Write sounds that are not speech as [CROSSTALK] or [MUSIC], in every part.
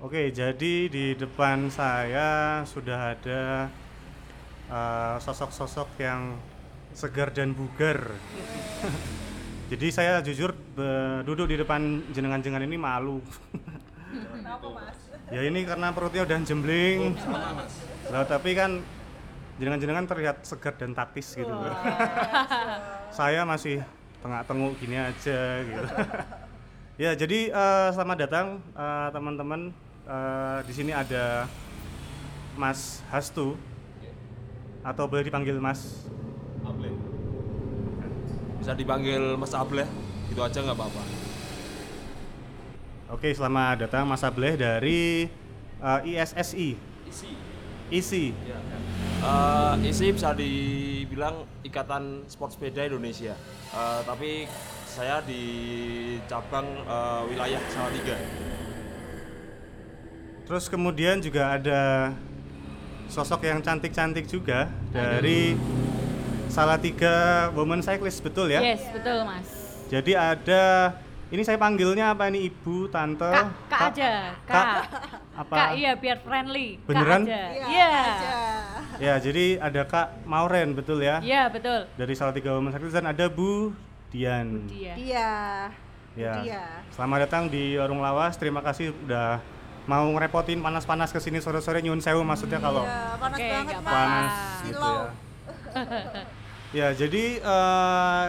Oke, jadi di depan saya sudah ada uh, sosok-sosok yang segar dan bugar. [LAUGHS] jadi saya jujur be- duduk di depan jenengan-jenengan ini malu. [LAUGHS] Ya ini karena perutnya udah jembling. [LAUGHS] Lah tapi kan jenengan-jenengan terlihat segar dan taktis gitu. saya masih tengah-tenguk gini aja gitu. ya, jadi eh, selamat datang eh, teman-teman. Eh, di sini ada Mas Hastu atau boleh dipanggil Mas. Able. Bisa dipanggil Mas Able, itu aja nggak apa-apa. Oke, selamat datang Mas Ableh dari eh, ISSI. Isi. ISI. Ya. Eh, isi bisa dibilang Ikatan Sport Sepeda Indonesia. Eh, tapi saya di cabang eh, wilayah Salatiga. Terus kemudian juga ada sosok yang cantik-cantik juga dari Salatiga Women Cyclist, betul ya? Yes, betul Mas. Jadi ada ini saya panggilnya apa ini Ibu, Tante? Kak, kak aja, Kak, kak. apa? Kak, iya biar friendly. Beneran? Kak aja. Iya. Iya. aja. Ya, jadi ada Kak Mauren, betul ya? Iya, betul. Dari Salatiga Women Cyclist dan ada Bu Dian. Dia. Dia. Ya. Dia. Selamat datang di Warung Lawas. Terima kasih udah mau ngerepotin panas-panas ke sini sore-sore nyun sewu maksudnya kalau Iya, panas Oke, banget mas. panas gitu ya. [LAUGHS] ya jadi eh,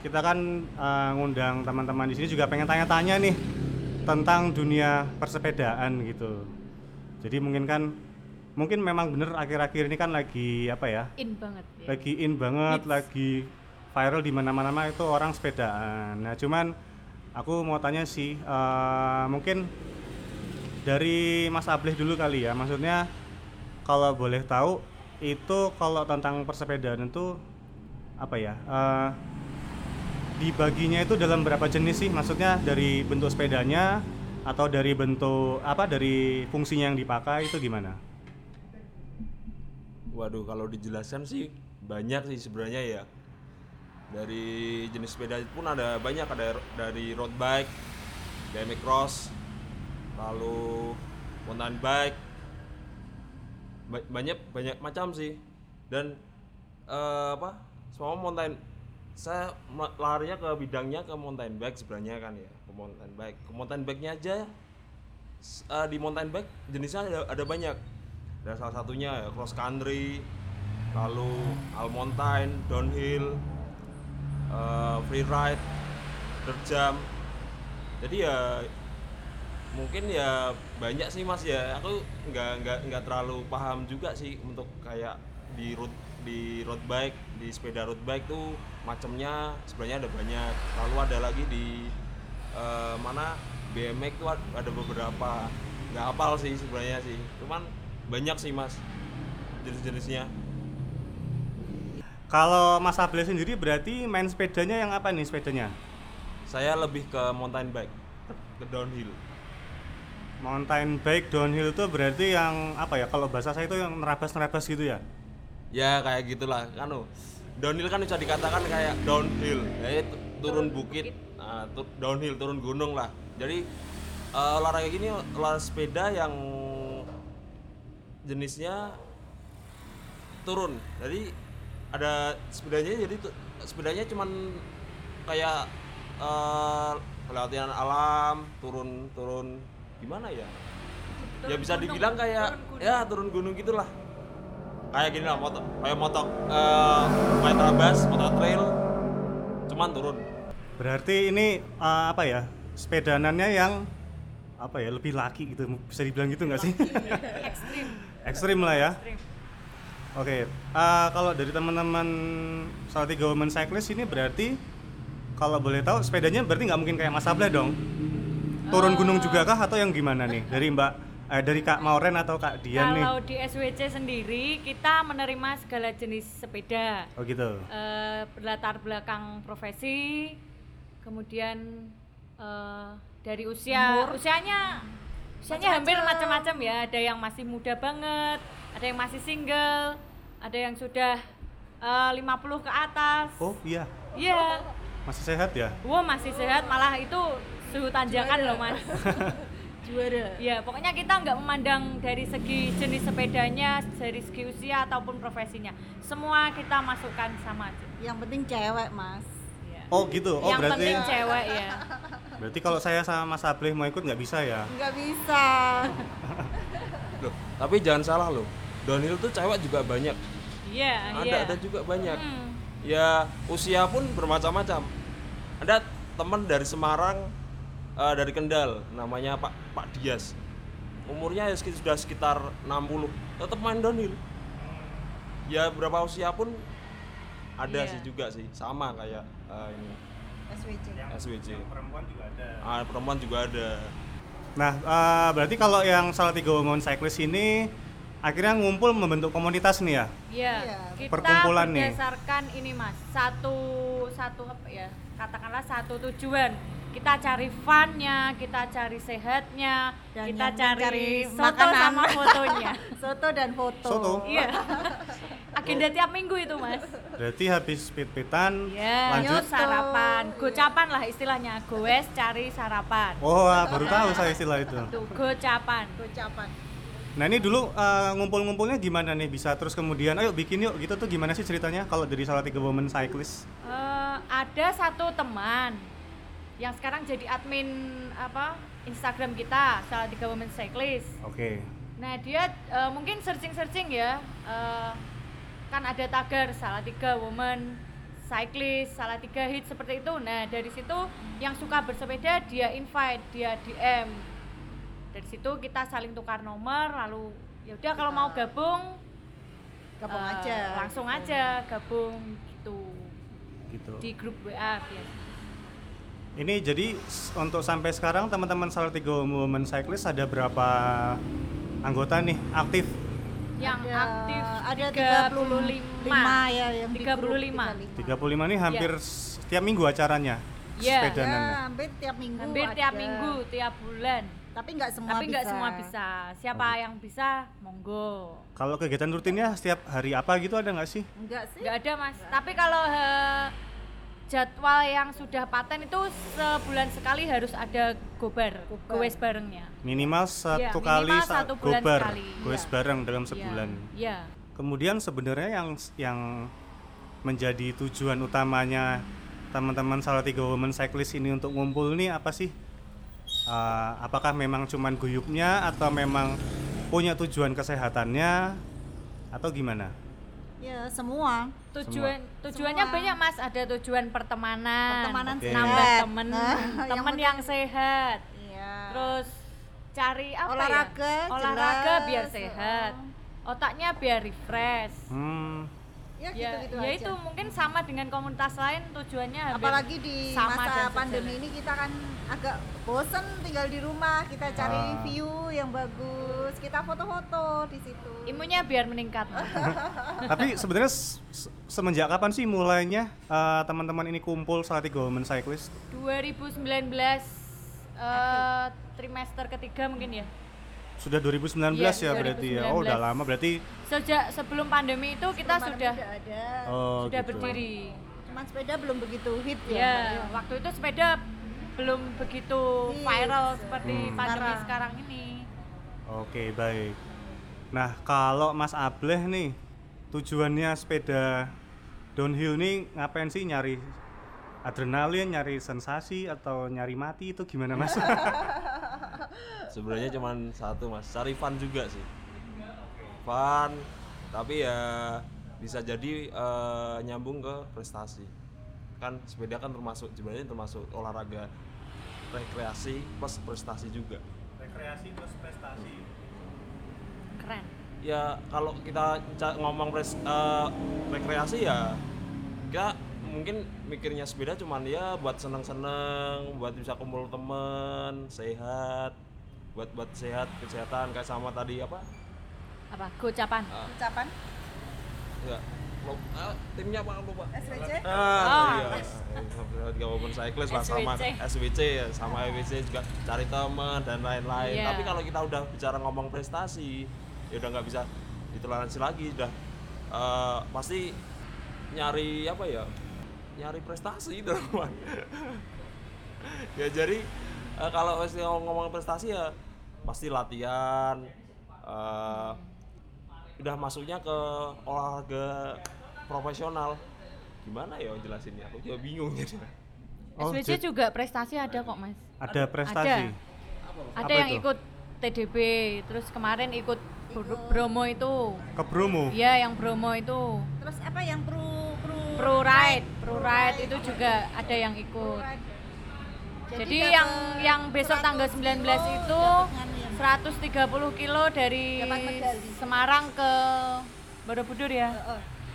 kita kan eh, ngundang teman-teman di sini juga pengen tanya-tanya nih tentang dunia persepedaan gitu. Jadi mungkin kan mungkin memang bener akhir-akhir ini kan lagi apa ya? In banget. ya. Lagi in banget, Hits. lagi viral di mana-mana itu orang sepedaan. Nah, cuman aku mau tanya sih eh, mungkin dari Mas Ableh dulu kali ya. Maksudnya kalau boleh tahu itu kalau tentang persepedaan itu apa ya? eh, dibaginya itu dalam berapa jenis sih? Maksudnya dari bentuk sepedanya atau dari bentuk apa dari fungsinya yang dipakai itu gimana? Waduh, kalau dijelaskan sih banyak sih sebenarnya ya. Dari jenis sepeda pun ada banyak, ada dari road bike, BMX cross, lalu mountain bike, Ba- banyak banyak macam sih. Dan eh, apa? Semua mountain saya larinya ke bidangnya ke mountain bike sebenarnya kan ya, ke mountain bike. Ke mountain bike-nya aja s- eh, di mountain bike jenisnya ada, ada banyak dan salah satunya ya cross country lalu all mountain downhill eh, free ride jump jadi ya mungkin ya banyak sih mas ya. Aku nggak nggak nggak terlalu paham juga sih untuk kayak di road di road bike di sepeda road bike tuh macamnya sebenarnya ada banyak. Lalu ada lagi di eh, mana BMX tuh ad- ada beberapa. Nggak hafal sih sebenarnya sih. Cuman banyak sih mas jenis-jenisnya. Kalau Mas Ableh sendiri berarti main sepedanya yang apa nih sepedanya? saya lebih ke mountain bike ke downhill Mountain bike downhill itu berarti yang apa ya? Kalau bahasa saya itu yang nerabas-nerabas gitu ya? ya kayak gitulah kan oh. downhill kan bisa dikatakan kayak downhill ya turun bukit nah, tu- downhill turun gunung lah jadi eh, olahraga gini olahraga sepeda yang jenisnya turun jadi ada sepedanya jadi sepedanya cuman kayak eh pelatihan alam turun turun gimana ya ya bisa dibilang kayak ya turun gunung gitulah kayak gini lah motor kayak motor eh kayak terabas motor trail cuman turun Berarti ini eh, apa ya? Sepedanannya yang apa ya? Lebih laki gitu. Bisa dibilang gitu nggak sih? [LAUGHS] Ekstrim. Ekstrim lah ya. Oke. eh, kalau dari teman-teman Salatiga Women Cyclist ini berarti kalau boleh tahu sepedanya berarti nggak mungkin kayak Mas Ableh dong. Turun gunung juga kah atau yang gimana nih? Dari Mbak eh, dari Kak Mauren atau Kak Dian nih? Kalau di SWC sendiri kita menerima segala jenis sepeda. Oh gitu. Eh, berlatar belakang profesi, kemudian eh, dari usia, usianya usianya hampir macam-macam ya. Ada yang masih muda banget, ada yang masih single, ada yang sudah eh, 50 ke atas. Oh iya. Iya. Masih sehat ya? Wah masih sehat, malah itu suhu tanjakan loh mas. [LAUGHS] juara Ya, pokoknya kita nggak memandang dari segi jenis sepedanya, dari segi usia ataupun profesinya. Semua kita masukkan sama aja. yang penting cewek mas Ya. Oh gitu. Oh Yang berarti penting cewek ya. [LAUGHS] berarti kalau saya sama Mas Ableh mau ikut nggak bisa ya? nggak bisa [LAUGHS] Loh, tapi jangan salah loh. Downhill tuh cewek juga banyak. Iya, Ada iya. ada juga banyak. Hmm. Ya usia pun bermacam-macam. Ada teman dari Semarang, eh, dari Kendal, namanya Pak Pak Dias. Umurnya ya sudah sekitar 60, tetap main downhill. Ya berapa usia pun ada Iya. sih juga sih, sama kayak eh, ini SWC SWC. Perempuan juga ada. Ah, perempuan juga ada. Nah, eh, berarti kalau yang Salatiga Women Cyclist ini akhirnya ngumpul membentuk komunitas nih ya? Iya, Iya. kita Perkumpulan nih. berdasarkan ini mas, satu satu apa ya, katakanlah satu tujuan. Kita cari funnya, kita cari sehatnya, Dan kita cari, cari soto makanan. sama fotonya. [LAUGHS] soto dan foto Soto? Iya. [LAUGHS] Agenda tiap minggu itu mas. Berarti habis pit-pitan Iya. lanjut. Yuk sarapan, gocapan lah istilahnya. Goes cari sarapan. Oh, wah, baru tahu saya istilah itu. Tuh gocapan. ucapan Nah, ini dulu eh, ngumpul-ngumpulnya gimana nih bisa terus kemudian ayo bikin yuk gitu tuh gimana sih ceritanya kalau dari Salatiga Women Cyclist? Eh, ada satu teman yang sekarang jadi admin apa Instagram kita salah tiga women cyclist Oke. nah dia eh, mungkin searching searching ya eh, kan ada tagar salah tiga women cyclist salah tiga hit seperti itu nah dari situ yang suka bersepeda dia invite dia DM dari situ kita saling tukar nomor lalu ya udah kalau mau gabung gabung eh, aja langsung aja gabung gitu Gitu. di grup WA biasa. Ini jadi untuk sampai sekarang teman-teman Salatiga Women Cyclist ada berapa anggota nih aktif? yang ada, aktif ada 35 35 ya yang di 35. grup 35 ini hampir s- tiap minggu acaranya. Iya. Sepedanan. ya hampir tiap minggu hampir tiap ada. minggu tiap bulan tapi nggak semua tapi nggak bisa. semua bisa siapa yang bisa monggo Kalau kegiatan rutinnya setiap hari apa gitu ada nggak sih? enggak sih nggak ada mas tapi kalau jadwal yang sudah paten itu sebulan sekali harus ada gobar Gobar. goes barengnya Minimal satu Iya, kali minimal satu bulan gobar, sekali. goes Iya. bareng dalam Iya, sebulan. iya Kemudian sebenarnya yang yang menjadi tujuan utamanya teman-teman Salatiga Women Cyclist ini untuk ngumpul nih apa sih? Uh, apakah memang cuman guyupnya atau memang punya tujuan kesehatannya atau gimana? Ya semua tujuan tujuannya Semua. banyak mas ada tujuan pertemanan pertemanan Oke. nambah temen Nah, [LAUGHS] temen yang yang sehat Iya. terus cari apa Olahraga, ya? olahraga jelas. biar sehat otaknya biar refresh Hmm, ya ya gitu-gitu ya aja. itu mungkin sama dengan komunitas lain tujuannya apalagi di sama masa pandemi ini kita kan agak bosen tinggal di rumah kita cari Ah. view yang bagus kita foto-foto di situ imunnya biar meningkat [LAUGHS] tapi sebenarnya semenjak kapan sih mulainya uh, teman-teman ini kumpul Salatiga Women Cyclist? 2019 eh, trimester ketiga mungkin ya Sudah 2019 Iya, ya berarti ya. Oh, udah 2019. lama berarti. sejak sebelum pandemi itu kita Sebelum sudah ada Oh, sudah gitu. berdiri cuman sepeda belum begitu hit ya, Ya, ya. waktu itu sepeda belum begitu Hits. viral seperti Hmm. pandemi Sekarang. sekarang ini. Oke, baik. Nah, kalau Mas Ableh nih tujuannya sepeda downhill nih ngapain sih nyari adrenalin, nyari sensasi atau nyari mati itu gimana Mas? [LAUGHS] Sebenarnya cuma satu mas, cari fun juga sih. Fun, tapi ya bisa jadi eh, nyambung ke prestasi. Kan sepeda kan termasuk sebenarnya termasuk olahraga rekreasi plus prestasi juga. Rekreasi plus prestasi. Keren. Ya kalau kita ngomong pres, eh, rekreasi ya kita mungkin mikirnya sepeda cuman ya buat seneng-seneng, buat bisa kumpul temen, sehat, buat buat sehat kesehatan kayak sama tadi apa? Apa? Gocapan. Ah, ucapan enggak. Lo ah, timnya apa? Lupa SWC Oh. ah iya. Tiga maupun cyclist lah sama SWC. SWC ya sama EWC juga cari teman dan lain-lain. Iya. tapi kalau kita udah bicara ngomong prestasi ya udah nggak bisa ditoleransi lagi udah eh, pasti nyari apa ya nyari prestasi teman [LAUGHS] ya jadi eh, kalau mesti ngomong prestasi ya pasti latihan eh, udah masuknya ke olahraga profesional. Gimana ya jelasinnya? Aku juga bingung jadi. Oh, juga prestasi ada kok mas. Ada prestasi. ada Apa yang itu? ikut TDB terus kemarin ikut Bro- Bromo itu. Ke Bromo. iya yang Bromo itu. Terus apa yang pro pro Ride Pro Ride itu juga ada yang ikut jadi yang yang besok tanggal 19 itu 130 kilo dari. Semarang ke Borobudur ya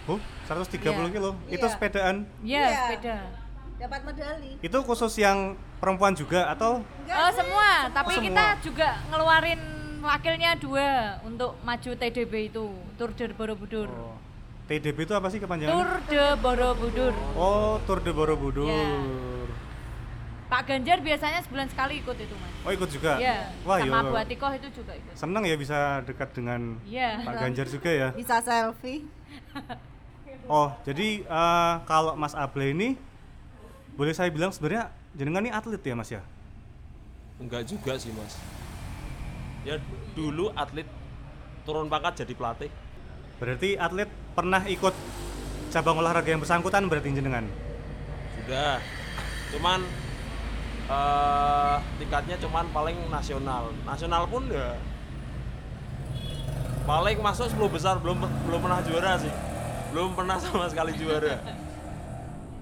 Oh, 130 Iya. kilo. Itu Iya. sepedaan. iya Iya. sepeda dapat medali. Itu khusus yang perempuan juga atau Oh semua, tapi Oh, kita semua. juga ngeluarin wakilnya dua untuk maju TDB itu Tour de Borobudur. Oh. TDB itu apa sih kepanjangannya? Tour de Borobudur. Oh, Tour de Borobudur. Iya. Pak Ganjar biasanya sebulan sekali ikut itu mas. Oh, ikut juga. Iya. Wah, sama yo. Bu Atikoh itu juga ikut. Seneng ya bisa dekat dengan Iya. Pak Ganjar juga ya. Bisa selfie. [LAUGHS] Oh, jadi eh, kalau Mas Able ini boleh saya bilang sebenarnya jenengan ini atlet ya, Mas ya? enggak juga sih mas ya dulu atlet turun pangkat jadi pelatih Berarti atlet pernah ikut cabang olahraga yang bersangkutan berarti jenengan. sudah. Cuman eh tingkatnya cuman paling nasional. Nasional pun ya paling masuk 10 besar. Belum belum pernah juara sih. Belum pernah sama sekali juara.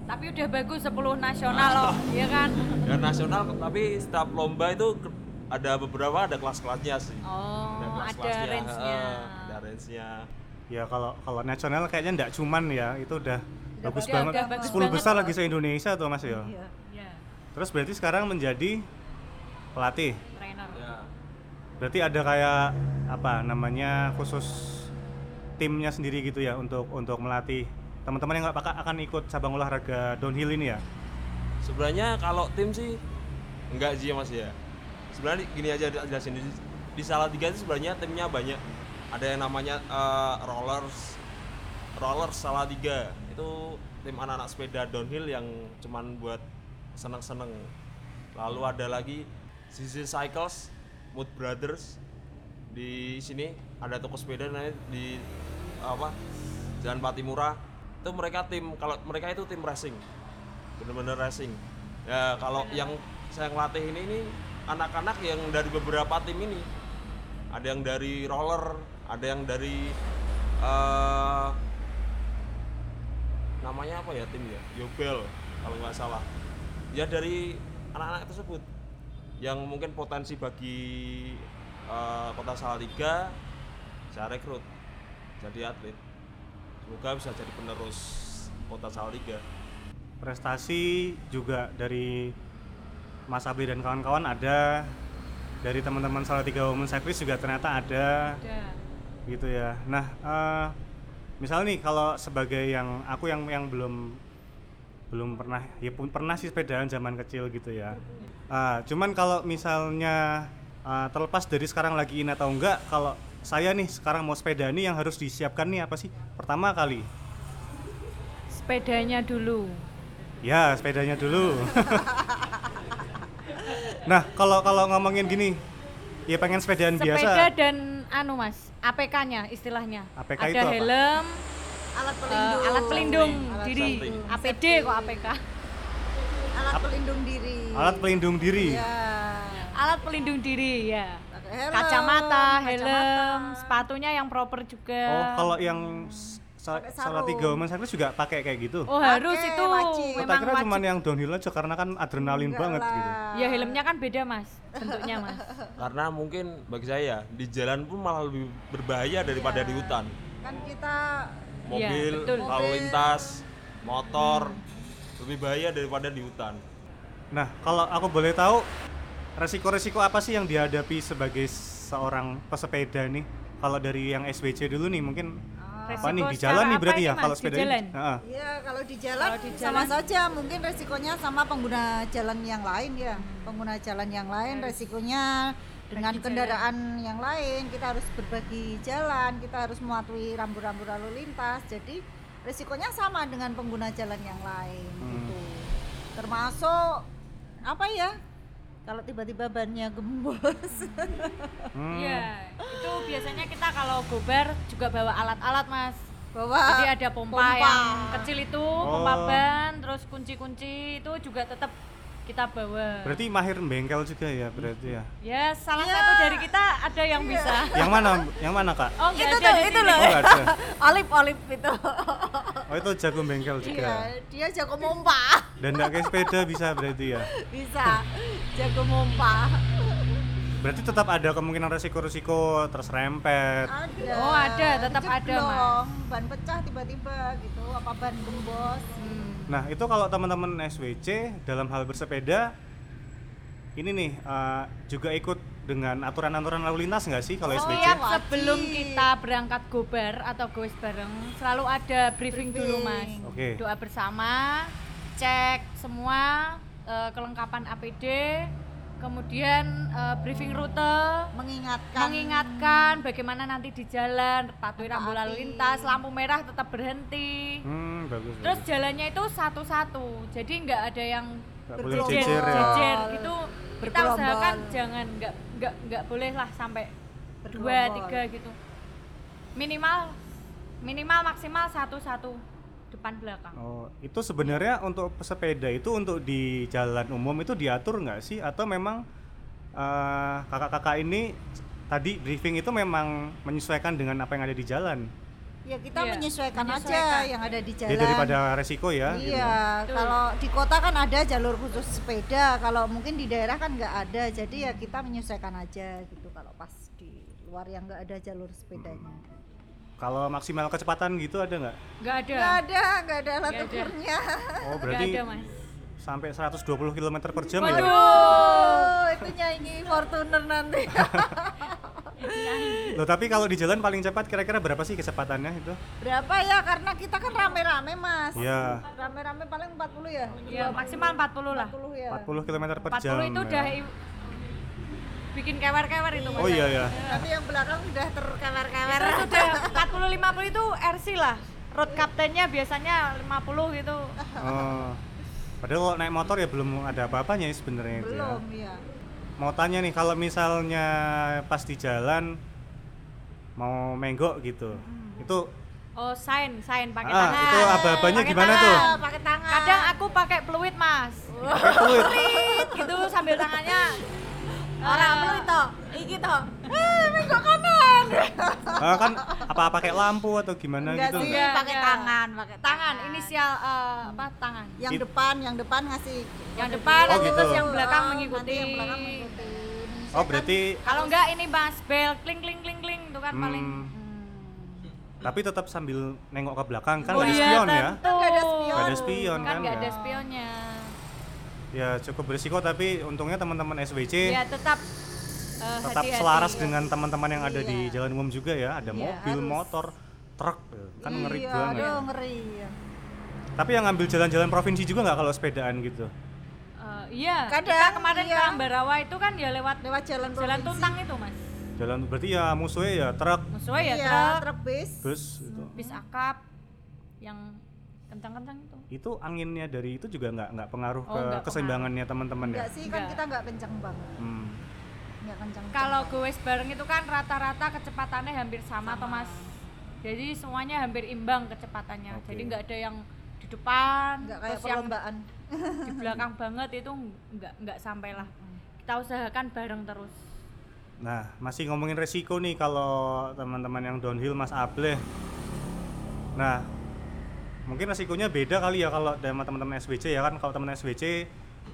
Tapi udah bagus 10 nasional loh, [LAUGHS] ya kan? ya nasional tapi setiap lomba itu ada beberapa ada kelas-kelasnya sih. Oh, ada kelas-kelasnya, range-nya. eh, ada range-nya Ya kalau kalau nasional kayaknya enggak cuman ya, itu udah bagus bagus- banget. udah bagus 10 besar banget. lagi se-Indonesia tuh Mas ya. Iya. Iya, Terus berarti sekarang menjadi pelatih. trainer. ya Berarti ada kayak apa namanya khusus timnya sendiri gitu ya untuk untuk melatih teman-teman yang nggak akan ikut cabang olahraga downhill ini ya. sebenarnya kalau tim sih enggak sih ya mas ya sebenarnya gini aja jelasin di, di Salatiga itu sebenarnya timnya banyak ada yang namanya eh, rollers rollers Salatiga. Itu tim anak-anak sepeda downhill yang cuman buat seneng-seneng. Lalu ada lagi Zizi Cycles Mood Brothers. Di sini ada toko sepeda namanya di apa Jalan Patimura. Itu mereka tim kalau mereka itu tim racing. Bener-bener racing. Ya kalau yang saya ngelatih ini ini anak-anak yang dari beberapa tim ini. Ada yang dari roller ada yang dari eh namanya apa ya tim ya? Yobel kalau nggak salah. Ya dari anak-anak tersebut yang mungkin potensi bagi eh, kota Salatiga saya rekrut jadi atlet. Semoga bisa jadi penerus kota Salatiga. Prestasi juga dari Mas Abli dan kawan-kawan ada. Dari teman-teman Salatiga Women Cyclist juga ternyata ada. Ada. Gitu ya. Nah, eh misal nih kalau sebagai yang aku yang yang belum belum pernah ya pun pernah sih sepedaan zaman kecil gitu ya. Ah, cuman kalau misalnya ah, terlepas dari sekarang lagi in atau enggak, kalau saya nih sekarang mau sepeda nih yang harus disiapkan nih apa sih? Pertama kali, Sepedanya dulu. ya sepedanya dulu. [LAUGHS] nah, kalau kalau ngomongin gini, ya pengen sepedaan Sepeda biasa. dan anu Mas, APK-nya istilahnya. APK ada itu apa? helm, Alat eh, pelindung. alat pelindung Alat diri. APD kok APK. Alat pelindung diri. Alat pelindung diri. Ya. Alat pelindung diri ya. Helm, Kacamata, helm, kacamata. sepatunya yang proper juga. Oh, kalau yang salah sarung. tiga women cyclist juga pakai kayak gitu. Oh, harus itu wajib. Tak memang kira wajib. cuma yang downhill aja karena kan adrenalin Enggak banget lah. gitu. Ya helmnya kan beda mas, bentuknya mas. [LAUGHS] karena mungkin bagi saya di jalan pun malah lebih berbahaya daripada di hutan Kan kita mobil Iya, betul. lalu lintas motor lebih bahaya daripada di hutan Nah, kalau aku boleh tahu resiko-resiko apa sih yang dihadapi sebagai seorang pesepeda nih? Kalau dari yang SWC dulu nih mungkin apa nih di jalan nih berarti ya Mas? kalau Di sepeda jalan? Heeh. Iya, kalau di jalan, Kalau di sama jalan- saja mungkin resikonya sama pengguna jalan yang lain ya. Pengguna jalan yang lain resikonya dengan bagi kendaraan yang lain kita harus berbagi jalan, kita harus mematuhi rambu-rambu lalu lintas. Jadi resikonya sama dengan pengguna jalan yang lain Hmm. gitu. Termasuk apa ya? Kalau tiba-tiba bannya gembos Hmm. Iya, itu biasanya kita kalau gobar juga bawa alat-alat mas. bawa Jadi ada pompa, pompa. yang kecil itu, pompa Oh. ban, terus kunci-kunci itu juga tetap kita bawa. Berarti mahir bengkel juga ya berarti ya. Ya salah Iya. satu dari kita ada yang bisa. Yang mana? Yang mana kak? Oh nggak itu ada tuh di itu sini. loh Oh ada. [LAUGHS] olip olip itu Oh itu jago bengkel iya juga. dia jago mompa Dan nggak kayak sepeda bisa berarti ya. bisa jago mompa Berarti tetap ada kemungkinan resiko-resiko terus rempet. ada Oh, ada, tetap ada, Jeblong, ban pecah tiba-tiba gitu apa ban gembos Hmm. Nah itu kalau teman-teman SWC dalam hal bersepeda ini nih eh, juga ikut dengan aturan-aturan lalu lintas nggak sih kalau Oh, SWC? iya, sebelum kita berangkat gobar atau goes bareng selalu ada briefing, dulu mas. Briefing. Oke. Doa bersama, cek semua eh, kelengkapan APD, kemudian eh, briefing rute, mengingatkan mengingatkan bagaimana nanti di jalan, patuhi rambu lalu lintas, lampu merah tetap berhenti. Hmm bagus. Terus bagus. jalannya itu satu-satu, jadi nggak ada yang bergerombol. jejer ya. jejer gitu. Kita usahakan jangan nggak nggak nggak boleh lah sampai dua Bergerombol. tiga gitu. Minimal minimal maksimal satu-satu depan belakang. Oh, itu sebenarnya untuk pesepeda itu untuk di jalan umum itu diatur nggak sih atau memang eh, kakak-kakak ini tadi briefing itu memang menyesuaikan dengan apa yang ada di jalan? ya kita Iya, menyesuaikan, aja menyesuaikan. yang ada di jalan Ya daripada resiko ya. gitu. iya Betul. kalau di kota kan ada jalur khusus sepeda kalau mungkin di daerah kan nggak ada jadi ya kita menyesuaikan aja gitu kalau pas di luar yang nggak ada jalur sepedanya Kalau maksimal kecepatan gitu ada nggak? Nggak ada. nggak ada nggak ada alat ukurnya Oh berarti ada mas. sampai 120 km per jam ya? Waduh, itu nyanyi Fortuner nanti. [LAUGHS] Loh tapi kalau di jalan paling cepat kira-kira berapa sih kecepatannya itu? Berapa ya? Karena kita kan rame-rame, Mas. Iya, Rame-rame paling 40 ya? Ya maksimal 40 lah. 40 ya. 40 km per 40 jam. itu ya. udah i- bikin kewer-kewer itu mas. Oh iya ya. Nanti yang belakang udah terkewer-kewer. Itu sudah 40 50 itu RC lah. Road kaptennya biasanya 50 gitu. Oh. Padahal kalau naik motor ya belum ada apa-apanya ya sebenarnya itu ya. Belum ya. Mau tanya nih kalau misalnya pas di jalan mau menggok gitu. Itu Oh, sign, sign pakai ah, tangan. itu aba-abanya gimana tangan. tuh? Pakai tangan. Kadang aku pakai peluit, Mas. Peluit gitu sambil tangannya orang eh, belum itu. Iki toh. Eh, menggok kanan. [LAUGHS] Ah, kan apa pakai lampu atau gimana Enggak gitu? sih, Enggak, pakai tangan, pakai tangan, inisial eh, apa? Tangan. Yang It- depan, yang depan ngasih. Yang depan, Oh, terus gitu. yang belakang Oh, mengikuti. Nanti yang belakang mengikuti. Oh, berarti Kalau enggak ini Mas, bel kling kling kling kling itu kan paling hmm, Hmm. tapi tetap sambil nengok ke belakang kan Oh nggak ada iya, spion ya? tentu. Kan nggak ada spion. Nggak ada spion kan kan nggak ya? ada spionnya. Ya cukup berisiko tapi untungnya teman-teman SWC Ya tetap eh, tetap hati-hati. selaras dengan teman-teman yang ada di Iya. jalan umum juga ya. Ada Iya, mobil, harus. motor, truk, kan ngeri iya, banget. Aduh, ngeri. ya. Tapi yang ngambil jalan-jalan provinsi juga nggak kalau sepedaan gitu? Eh, iya, Kadang, kita kemarin iya. ke Ambarawa itu kan ya lewat Lewat jalan jalan provinsi. tuntang itu mas. Jalan berarti ya musuhnya ya truk, Musuhnya ya iya, truk, truk bis. bus gitu. bis akap yang kencang-kencang itu. Itu anginnya dari itu juga nggak nggak pengaruh Oh, ke nggak keseimbangannya teman-teman ya? Enggak sih, kan Enggak. kita enggak kencang banget. Hmm. Enggak kencang. Kalau goes bareng itu kan rata-rata kecepatannya hampir sama, toh mas. Jadi semuanya hampir imbang kecepatannya. Oke. Jadi nggak ada yang di depan, enggak kayak perlombaan. di belakang [LAUGHS] banget itu nggak nggak sampai lah. Kita usahakan bareng terus. Nah, masih ngomongin resiko nih kalau teman-teman yang downhill Mas Ableh. Nah, mungkin resikonya beda kali ya kalau sama teman-teman SWC ya kan kalau teman SWC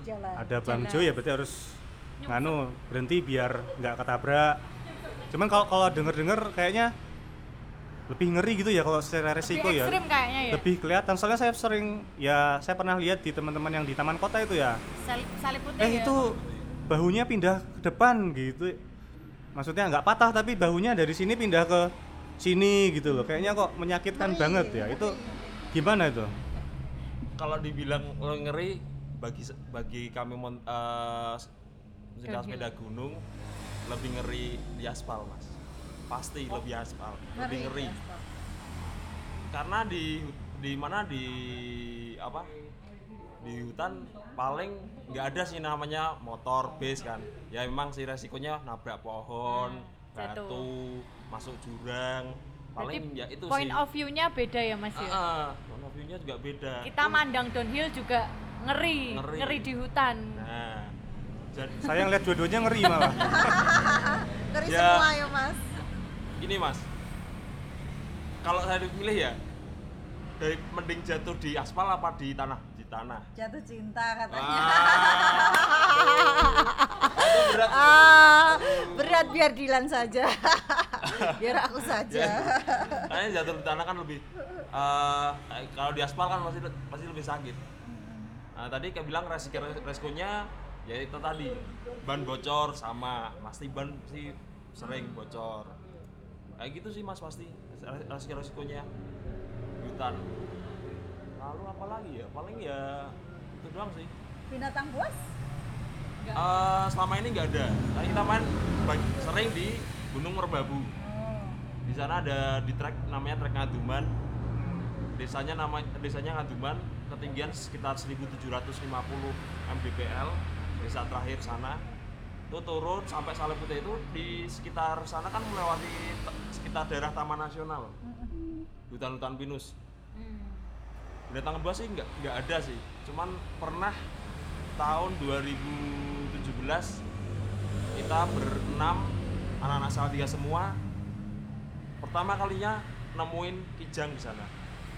Jalan. ada Bang. Jo ya berarti harus nganu berhenti biar nggak ketabrak. Cuman kalau kalau denger-denger kayaknya lebih ngeri gitu ya kalau secara resiko Lebih ya. kayaknya ya. Lebih kelihatan soalnya saya sering ya saya pernah lihat di teman-teman yang di taman kota itu ya. Salip putih Eh ya. itu bahunya pindah ke depan gitu. Maksudnya nggak patah tapi bahunya dari sini pindah ke sini gitu loh. Kayaknya kok menyakitkan Ngeri, banget ya. Itu gimana itu? kalau dibilang ngeri bagi bagi kami mon, eh, pecinta Downhill. sepeda gunung lebih ngeri di aspal mas pasti lebih aspal lebih ngeri karena di di mana di apa di hutan paling nggak ada sih namanya motor base kan ya memang sih resikonya nabrak pohon Nah, jatuh. batu masuk jurang paling Berarti ya itu point sih of view-nya beda ya Mas ya. Ah, point of view-nya juga beda Kita mandang downhill juga ngeri, Ngeri. ngeri, di hutan. nah jadi Saya ngeliat dua-duanya ngeri malah. [LAUGHS] Dari Ya. semua ya mas. ini mas kalau saya dipilih ya dari mending jatuh di aspal apa di tanah tanah Jatuh cinta katanya. Ah. berat Ah, berat biar Dilan saja. [LAUGHS] biar aku saja. Ya. Kayaknya jatuh di tanah kan lebih kayak kalau di aspal kan pasti pasti lebih sakit. Nah, tadi kayak bilang resiko resikonya ya itu tadi ban bocor sama pasti ban sih sering bocor. Kayak gitu sih Mas pasti resiko resikonya hutan. Lalu apa lagi ya? Paling ya itu doang sih. Binatang buas? Eh, selama ini nggak ada. Nah, kita main bag- sering di Gunung Merbabu. Oh. di sana ada di trek namanya trek Ngaduman desanya nama desanya Ngaduman ketinggian sekitar 1750 mdpl desa terakhir sana itu turun sampai Saleh Putih itu di sekitar sana kan melewati sekitar daerah Taman Nasional hutan-hutan pinus Hmm. Binatang buas sih nggak nggak ada sih. Cuman pernah tahun 2017 kita berenam anak-anak Salatiga semua. Pertama kalinya nemuin kijang di sana.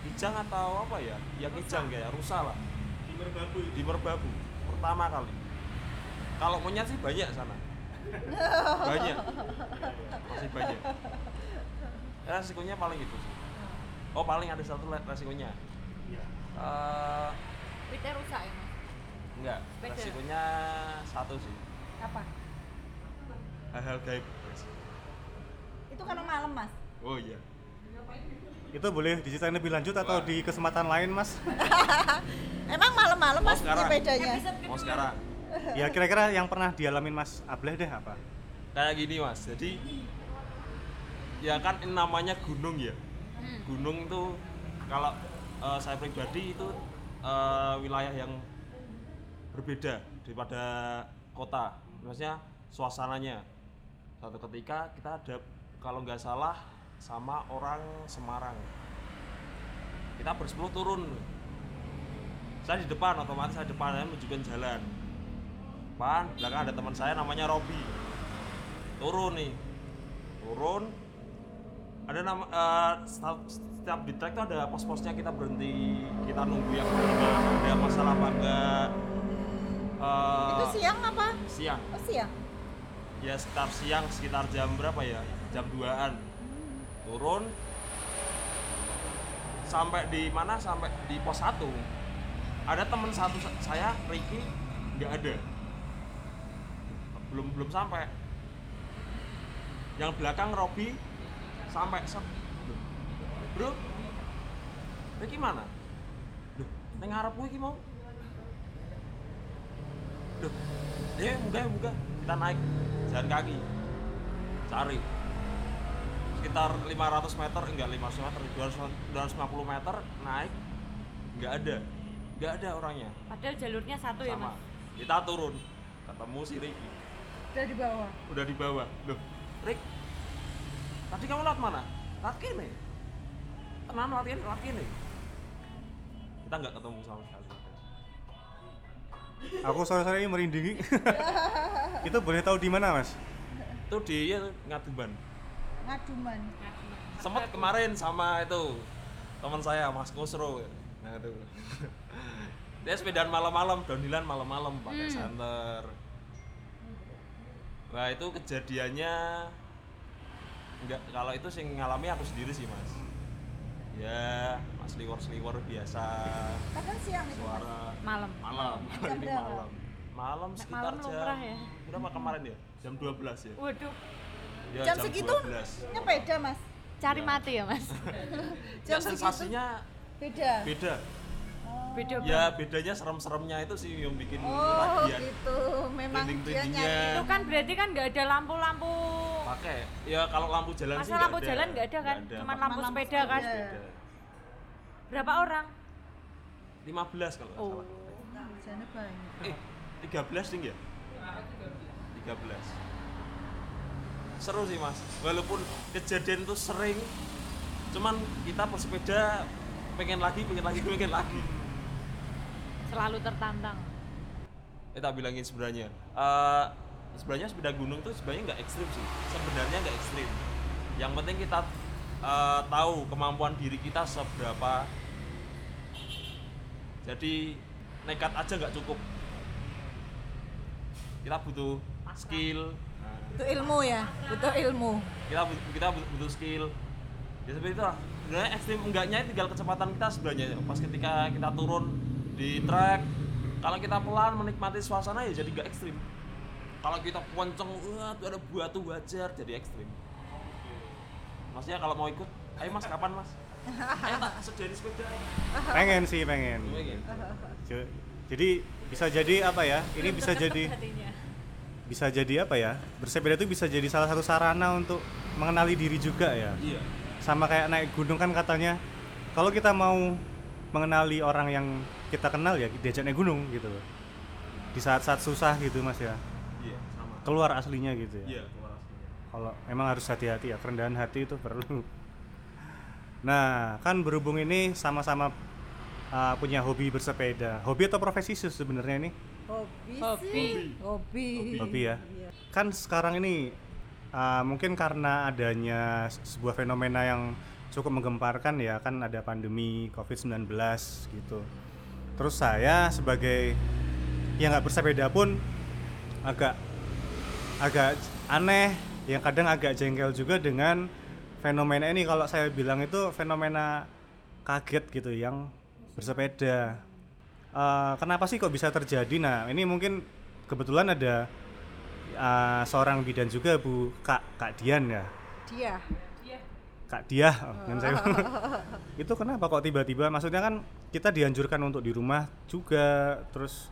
Kijang atau apa ya? Ya kijang kayak rusa lah. Di Merbabu. di Merbabu pertama kali. Kalau monyet sih banyak sana. [LAUGHS] Banyak. Masih banyak. Ya, [LAUGHS] resikonya paling itu sih. Oh paling ada satu resikonya Kita rusak ya Mas. enggak resikonya satu sih Apa? hal-hal gaib Itu karena malam mas. oh iya Itu boleh diceritain lebih lanjut atau Wah. di kesempatan lain, Mas? [LAUGHS] Emang malam-malam mas sekarang? sepedanya? mau sekarang [LAUGHS] ya kira-kira yang pernah dialamin Mas Ableh deh apa? kayak gini mas jadi ya kan ini namanya gunung ya Hmm. gunung itu kalau eh, saya pribadi itu eh, wilayah yang berbeda daripada kota. Maksudnya suasananya. Satu ketika kita ada kalau nggak salah sama orang Semarang. Kita bersepuluh turun. Saya di depan otomatis saya depan saya menunjukkan jalan. Depan belakang ada teman saya namanya Robi. Turun nih. Turun. Ada nama eh, setiap, di trek tuh ada pos-posnya kita berhenti kita nunggu yang mana ada masalah apa enggak. Eh, Itu siang apa? siang. Oh siang. ya sekitar siang sekitar jam berapa ya? Jam 2an turun sampai di mana? Sampai di pos 1 ada teman satu sa- saya Ricky nggak ada. Belum belum sampai. Yang belakang Robi sampai bro Ricky mana? Duh, neng ngarep gue iki mau. Duh, ya muga muga kita naik jalan kaki. Cari. Sekitar 500 meter enggak 500 meter 200, 250 meter naik. Nggak ada. Nggak ada orangnya. Padahal jalurnya satu ya sama. Mas. kita turun. Ketemu si Ricky Udah di bawah. udah di bawah. Loh Rick tadi kamu lewat mana? Lewat kene tenan lewat kene lewat kene kita nggak ketemu sama sekali. Aku sore-sore ini merinding. [LAUGHS] itu boleh tahu di mana, Mas? itu di ya, Ngaduban Ngaduman. sempet kemarin sama itu teman saya Mas Kusro nah itu dia sepedaan malam-malam downhillan malam-malam pakai senter nah itu kejadiannya enggak kalau itu sih ngalami aku sendiri sih mas ya mas liwar seliwar biasa Kadang siang itu. Suara Malam. malam Jam ini malam malam sekitar malam jam ya? berapa kemarin ya jam 12 ya, Waduh, ya Jam segitu 12 nyepeda mas. cari mati ya Mas. [LAUGHS] ya Jam segitu sensasinya beda. beda Beda ya bedanya serem-seremnya itu sih yang bikin Oh lagian gitu. Memang dia nyari. Itu kan berarti kan nggak ada lampu-lampu. pakai ya kalau lampu jalan sih Masa lampu nggak jalan nggak ada kan? Ada. Cuman Pakai lampu lampu sepeda kan. sepeda. Berapa orang? 15 kalau Oh. salah banyak. Eh, 13 tinggi ya? 13. Seru sih mas, walaupun kejadian itu sering, cuman kita bersepeda pengen lagi, pengen lagi, pengen lagi. Selalu tertantang. Eh tak bilangin sebenarnya, Eh, sebenarnya sepeda gunung tuh sebenarnya nggak ekstrim sih, sebenarnya nggak ekstrim. Yang penting kita eh, tahu kemampuan diri kita seberapa. Jadi nekat aja nggak cukup. Kita butuh skill, Itu ilmu ya, itu ilmu. kita but- kita but- butuh skill ya seperti itu lah sebenarnya ekstrim enggaknya tinggal kecepatan kita sebenarnya pas ketika kita turun di trek kalau kita pelan menikmati suasana ya jadi nggak ekstrim. Kalau kita kenceng wah tuh ada batu wajar jadi ekstrim. Maksudnya kalau mau ikut ayo mas kapan mas? [LAUGHS] Ayo tak sediain sepeda. Pengen sih pengen. Pengen. Jo- jadi bisa jadi apa ya? Ini bisa jadi Hatinya. bisa jadi apa ya? Bersepeda itu bisa jadi salah satu sarana untuk mengenali diri juga ya. Iya. Sama kayak naik gunung kan katanya kalau kita mau mengenali orang yang kita kenal ya diajak naik gunung gitu loh di saat-saat susah gitu mas ya iya sama keluar aslinya gitu ya iya keluar aslinya. kalau memang harus hati-hati ya kerendahan hati itu perlu [LAUGHS] nah kan berhubung ini sama-sama uh, punya hobi bersepeda hobi atau profesi sih sebenarnya ini Hobi, Hobi. sih. Hobi. hobi ya Iya. kan sekarang ini uh, mungkin karena adanya se- sebuah fenomena yang cukup menggemparkan ya kan ada pandemi COVID-19 gitu. Terus saya sebagai yang nggak bersepeda pun agak agak aneh yang kadang agak jengkel juga dengan fenomena ini. Kalau saya bilang itu fenomena kaget gitu yang bersepeda. Eh, kenapa sih kok bisa terjadi? Nah ini mungkin kebetulan ada eh, seorang bidan juga Bu Kak Kak Dian ya. Dia. Kak Dia oh, yang saya [LAUGHS] itu kenapa kok tiba-tiba? Maksudnya kan kita dianjurkan untuk di rumah juga terus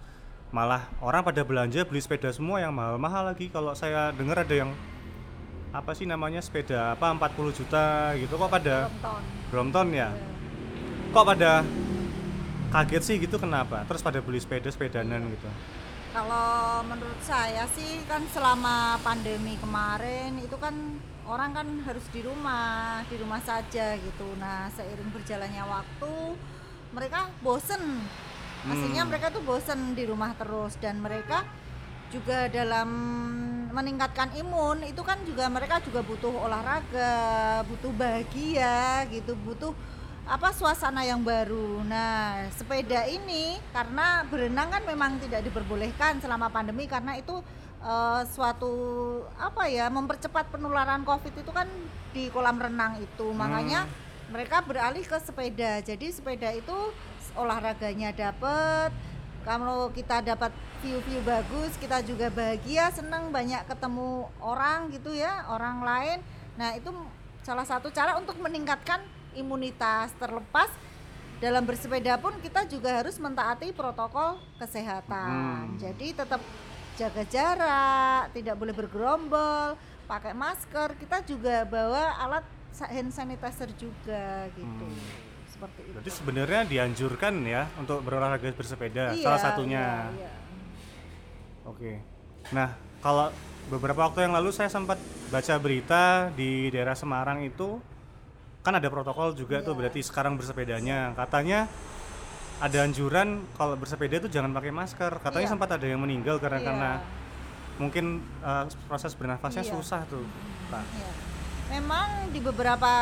malah orang pada belanja beli sepeda semua yang mahal-mahal lagi. Kalau saya dengar ada yang apa sih namanya sepeda apa 40 juta gitu kok pada Brompton. Brompton ya? Kok pada kaget sih gitu kenapa? Terus pada beli sepeda sepedanan gitu. Kalau menurut saya sih kan selama pandemi kemarin itu kan orang kan harus di rumah, di rumah saja gitu. Nah, seiring berjalannya waktu mereka bosen. Aslinya Hmm. mereka tuh bosen di rumah terus dan mereka juga dalam meningkatkan imun itu kan juga mereka juga butuh olahraga, butuh bahagia gitu, butuh apa suasana yang baru. Nah, sepeda ini karena berenang kan memang tidak diperbolehkan selama pandemi karena itu eh, suatu apa ya mempercepat penularan Covid itu kan di kolam renang itu. Makanya mereka beralih ke sepeda. Jadi sepeda itu olahraganya dapat kalau kita dapat view-view bagus, kita juga bahagia, senang banyak ketemu orang gitu ya, orang lain. Nah, itu salah satu cara untuk meningkatkan imunitas terlepas dalam bersepeda pun kita juga harus mentaati protokol kesehatan. Hmm. Jadi tetap jaga jarak, tidak boleh bergerombol, pakai masker. Kita juga bawa alat hand sanitizer juga gitu. Hmm. Seperti itu. berarti sebenarnya dianjurkan ya untuk berolahraga bersepeda Iya, salah satunya iya, iya. Oke. Nah, kalau beberapa waktu yang lalu saya sempat baca berita di daerah Semarang itu kan ada protokol juga tuh Iya. berarti sekarang bersepedanya. Katanya ada anjuran kalau bersepeda itu jangan pakai masker. Katanya Iya. sempat ada yang meninggal karena Iya. karena mungkin uh, proses bernafasnya Iya. susah tuh. Pak. Iya. Memang di beberapa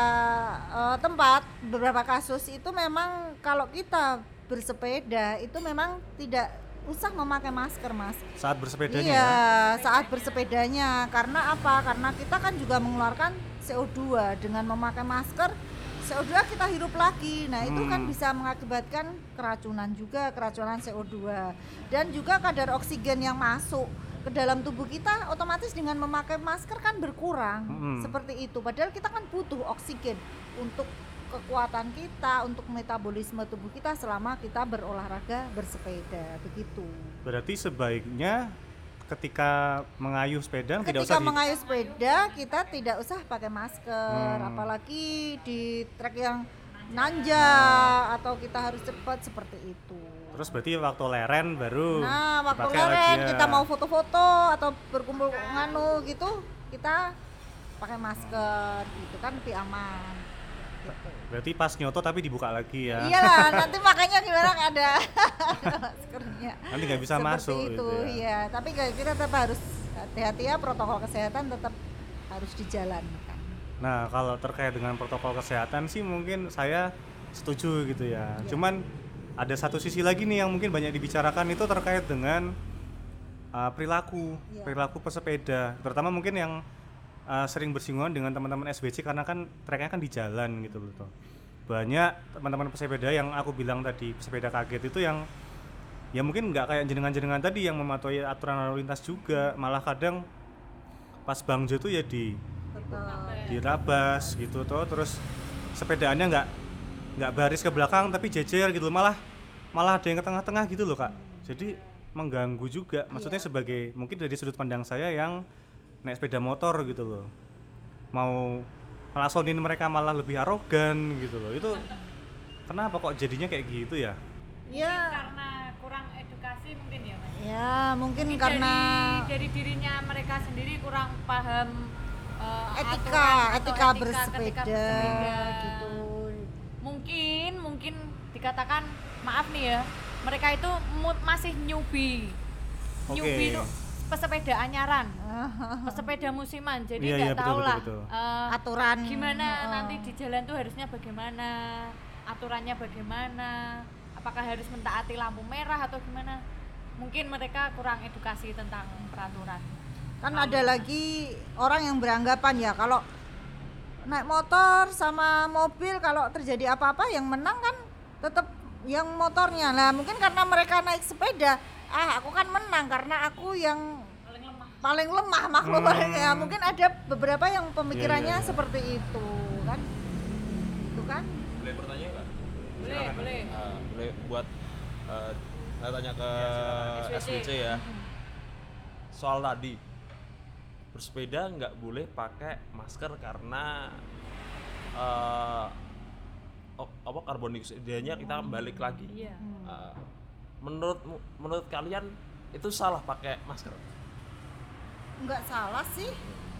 eh, tempat, beberapa kasus itu memang kalau kita bersepeda itu memang tidak usah memakai masker, Mas. Saat bersepedanya iya, ya. saat bersepedanya. Karena apa? Karena kita kan juga mengeluarkan CO2 dengan memakai masker. CO2 kita hirup lagi. Nah, itu kan Hmm. bisa mengakibatkan keracunan juga, keracunan CO2 dan juga kadar oksigen yang masuk ke dalam tubuh kita otomatis dengan memakai masker kan berkurang. Hmm. Seperti itu. Padahal kita kan butuh oksigen untuk kekuatan kita, untuk metabolisme tubuh kita selama kita berolahraga bersepeda. Begitu. Berarti sebaiknya ketika mengayuh sepeda tidak Ketika usah di- mengayuh sepeda kita tidak usah pakai masker, Hmm. apalagi di trek yang nanjak atau kita harus cepat seperti itu. Terus berarti waktu leren baru Nah, waktu dipakai lagi leren ya. kita mau foto-foto atau berkumpul nganu gitu, kita pakai masker gitu kan lebih aman. Berarti pas nyoto tapi dibuka lagi ya. Iyalah, nanti makanya gimana nggak ada [LAUGHS] maskernya. Nanti nggak bisa Seperti masuk itu, gitu ya. iya. Tapi kita tetap harus hati-hati ya protokol kesehatan tetap harus dijalankan. Nah, kalau terkait dengan protokol kesehatan sih mungkin saya setuju gitu ya. Cuman ada satu sisi lagi nih yang mungkin banyak dibicarakan itu terkait dengan uh, perilaku, Iya. perilaku pesepeda. Terutama mungkin yang uh, sering bersinggungan dengan teman-teman SBC karena kan treknya kan di jalan gitu loh. toh. Banyak teman-teman pesepeda yang aku bilang tadi pesepeda kaget itu yang ya mungkin nggak kayak jenengan-jenengan tadi yang mematuhi aturan lalu lintas juga, malah kadang pas bangjo itu ya di dirabas gitu toh. Terus sepedaannya nggak nggak baris ke belakang tapi jejer gitu malah malah ada yang ke tengah-tengah gitu loh kak. Jadi mengganggu juga. Maksudnya sebagai mungkin dari sudut pandang saya yang naik sepeda motor gitu loh mau ngelasonin mereka malah lebih arogan gitu loh itu [LAUGHS] kenapa kok jadinya kayak gitu ya Ya, karena kurang edukasi mungkin ya Mas? ya mungkin Mungkin karena dari, dari dirinya mereka sendiri kurang paham eh, etika, etika, ketika bersepeda, bersepeda. gitu. mungkin mungkin dikatakan maaf nih ya mereka itu masih newbie Oke. newbie itu pesepeda anyaran [LAUGHS] pesepeda musiman jadi Iya, nggak iya, tahu betul, lah betul. eh, Aturan. gimana Heeh. nanti di jalan tuh harusnya bagaimana aturannya bagaimana apakah harus mentaati lampu merah atau gimana mungkin mereka kurang edukasi tentang peraturan Kan ada lagi orang yang beranggapan ya kalau naik motor sama mobil kalau terjadi apa-apa yang menang kan tetap yang motornya. Nah, mungkin karena mereka naik sepeda, ah aku kan menang karena aku yang paling lemah paling makhluk Hmm. ya mungkin ada beberapa yang pemikirannya Iya, iya, iya. seperti itu kan? Itu kan? Boleh bertanya nggak? Boleh boleh. Ah, boleh buat eh, saya tanya ke SWC. SWC ya. Soal tadi bersepeda nggak boleh pakai masker karena eh, o- apa karbon dioksidanya kita balik lagi. Iya. Eh, menurut menurut kalian itu salah pakai masker nggak salah sih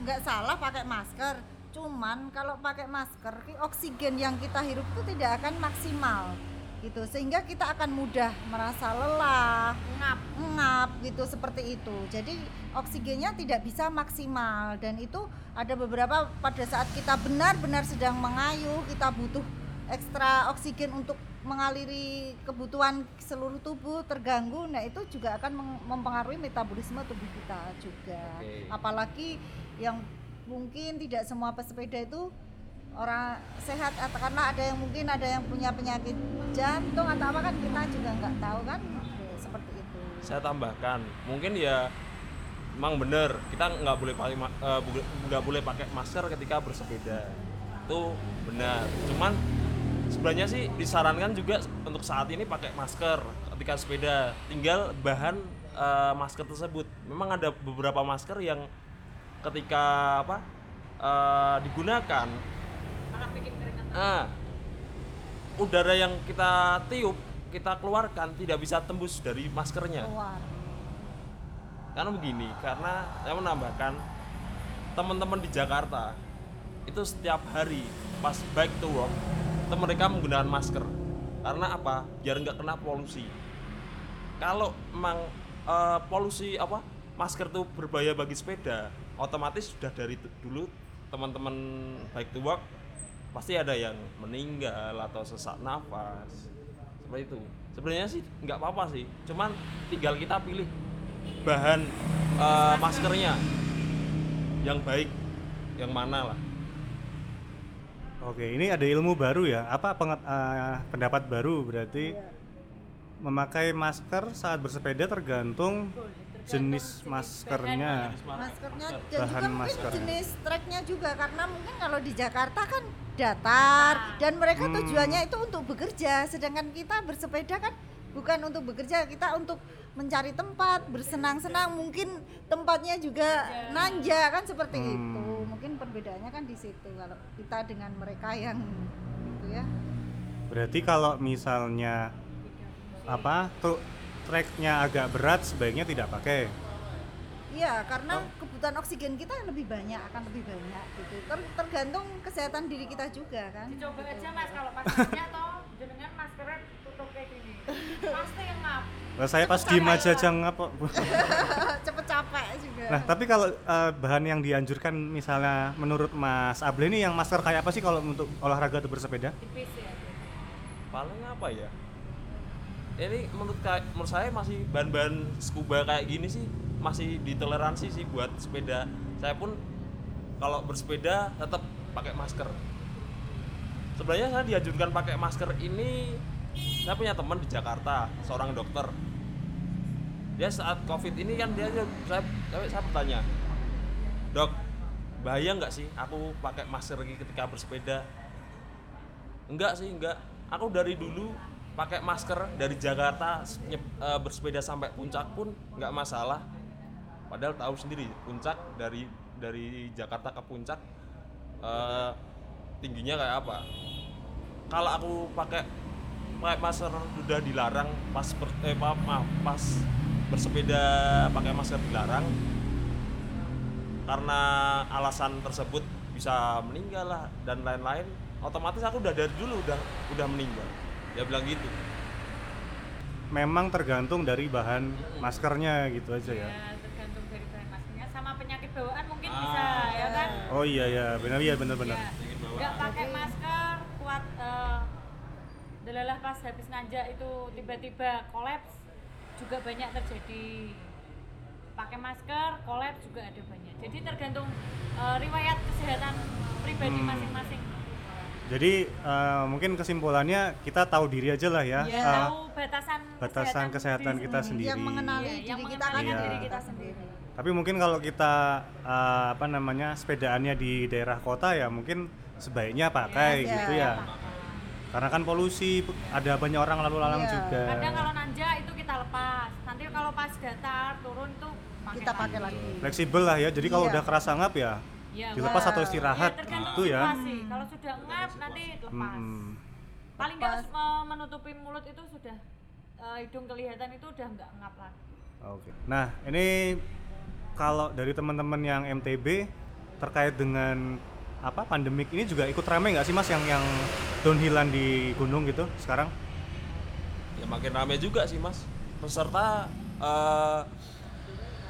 nggak salah pakai masker. Cuman kalau pakai masker oksigen yang kita hirup itu tidak akan maksimal gitu. Sehingga kita akan mudah merasa lelah ngap. ngap gitu seperti itu. Jadi oksigennya tidak bisa maksimal. Dan itu ada beberapa pada saat kita benar-benar sedang mengayuh kita butuh ekstra oksigen untuk mengaliri kebutuhan seluruh tubuh terganggu nah itu juga akan mempengaruhi metabolisme tubuh kita juga. Oke. apalagi yang mungkin tidak semua pesepeda itu orang sehat atau karena ada yang mungkin ada yang punya penyakit jantung atau apa kan kita juga nggak tahu kan? Seperti itu. Saya tambahkan mungkin ya memang bener kita nggak boleh pakai eh, nggak boleh pakai masker ketika bersepeda. Itu benar. Cuman sebenarnya sih disarankan juga untuk saat ini pakai masker ketika sepeda. Tinggal bahan eh, masker tersebut. Memang ada beberapa masker yang ketika apa eh, digunakan ah, udara yang kita tiup kita keluarkan tidak bisa tembus dari maskernya. Keluar. Karena begini karena saya menambahkan teman-teman di Jakarta itu setiap hari pas bike to work itu mereka menggunakan masker. Karena apa? Biar nggak kena polusi. Kalau emang eh, polusi apa? Masker itu berbahaya bagi sepeda otomatis sudah dari dulu teman-teman bike to work pasti ada yang meninggal atau sesak nafas. Seperti itu. Sebenarnya sih nggak apa-apa sih. Cuman tinggal kita pilih bahan eh, maskernya. Yang baik yang mana lah Oke, ini ada ilmu baru ya. Apa penget- eh, pendapat baru berarti memakai masker saat bersepeda tergantung jenis maskernya. maskernya dan Bahan juga mungkin masker. jenis treknya juga karena mungkin kalau di Jakarta kan datar dan mereka Hmm. tujuannya itu untuk bekerja sedangkan kita bersepeda kan bukan untuk bekerja kita untuk mencari tempat bersenang-senang mungkin tempatnya juga nanja kan seperti Hmm. itu mungkin perbedaannya kan di situ kalau kita dengan mereka yang itu ya Berarti kalau misalnya apa tuh treknya agak berat sebaiknya tidak pakai. Iya, karena kebutuhan oksigen kita lebih banyak, akan lebih banyak gitu. Ter- tergantung kesehatan diri kita juga kan. dicoba aja mas kalau pas kerja toh jenengan maskernya tutup kayak gini [LAUGHS] pasti ngap Lah saya pas diem aja aja ngapa. [LAUGHS] Cepet capek juga. Nah, tapi kalau eh, bahan yang dianjurkan misalnya menurut Mas Able ini yang masker kayak apa sih kalau untuk olahraga atau bersepeda? tipis ya paling apa ya ini menurut menurut saya masih bahan-bahan scuba kayak gini sih masih ditoleransi sih buat sepeda saya pun kalau bersepeda tetap pakai masker sebenarnya saya dianjurkan pakai masker ini saya punya teman di Jakarta seorang dokter dia saat covid ini kan dia saya saya, bertanya dok bahaya nggak sih aku pakai masker lagi ketika bersepeda Enggak sih, enggak. Aku dari dulu pakai masker dari Jakarta nyep- eh, bersepeda sampai puncak pun enggak masalah. Padahal tahu sendiri puncak dari dari Jakarta ke puncak eh, tingginya kayak apa. Kalau aku pakai pakai masker sudah dilarang pas ber- eh, maaf, maaf, pas bersepeda pakai masker dilarang karena alasan tersebut bisa meninggal lah dan lain-lain otomatis aku udah dari dulu udah udah meninggal. Dia bilang gitu. Memang tergantung dari bahan maskernya gitu aja ya. ya tergantung dari bahan maskernya. Sama penyakit bawaan mungkin Ah. bisa ya kan? Oh iya ya, benar iya benar-benar. ya nggak pakai masker kuat eh, delalah pas habis nanjak itu tiba-tiba kolaps juga banyak terjadi pakai masker kolaps juga ada banyak jadi tergantung eh, riwayat kesehatan pribadi Hmm. masing-masing Jadi eh, mungkin kesimpulannya kita tahu diri aja lah ya. Iya. Eh, tahu batasan batasan kesehatan diri kita Hmm, sendiri. Yang mengenali Iya, diri yang kita kan mengenali Iya. diri kita sendiri Tapi mungkin kalau kita eh, apa namanya sepedaannya di daerah kota ya mungkin sebaiknya pakai Iya, gitu ya. Karena kan polusi ada banyak orang lalu lalang Iya. juga. kadang kalau nanjak itu kita lepas nanti kalau pas datar turun tuh pakai kita pakai lagi. lagi. Fleksibel lah ya. Jadi kalau Iya. udah kerasa ngap ya ya, dilepas atau istirahat ya, tergantung gitu ya. kalau sudah ngap nanti lepas Mm-mm. paling nggak me- menutupi mulut itu sudah eh, hidung kelihatan itu udah nggak ngap lagi Oke. Nah, ini kalau dari teman-teman yang MTB terkait dengan apa pandemik ini juga ikut rame nggak sih Mas yang yang downhillan di gunung gitu sekarang? ya makin rame juga sih mas peserta eh,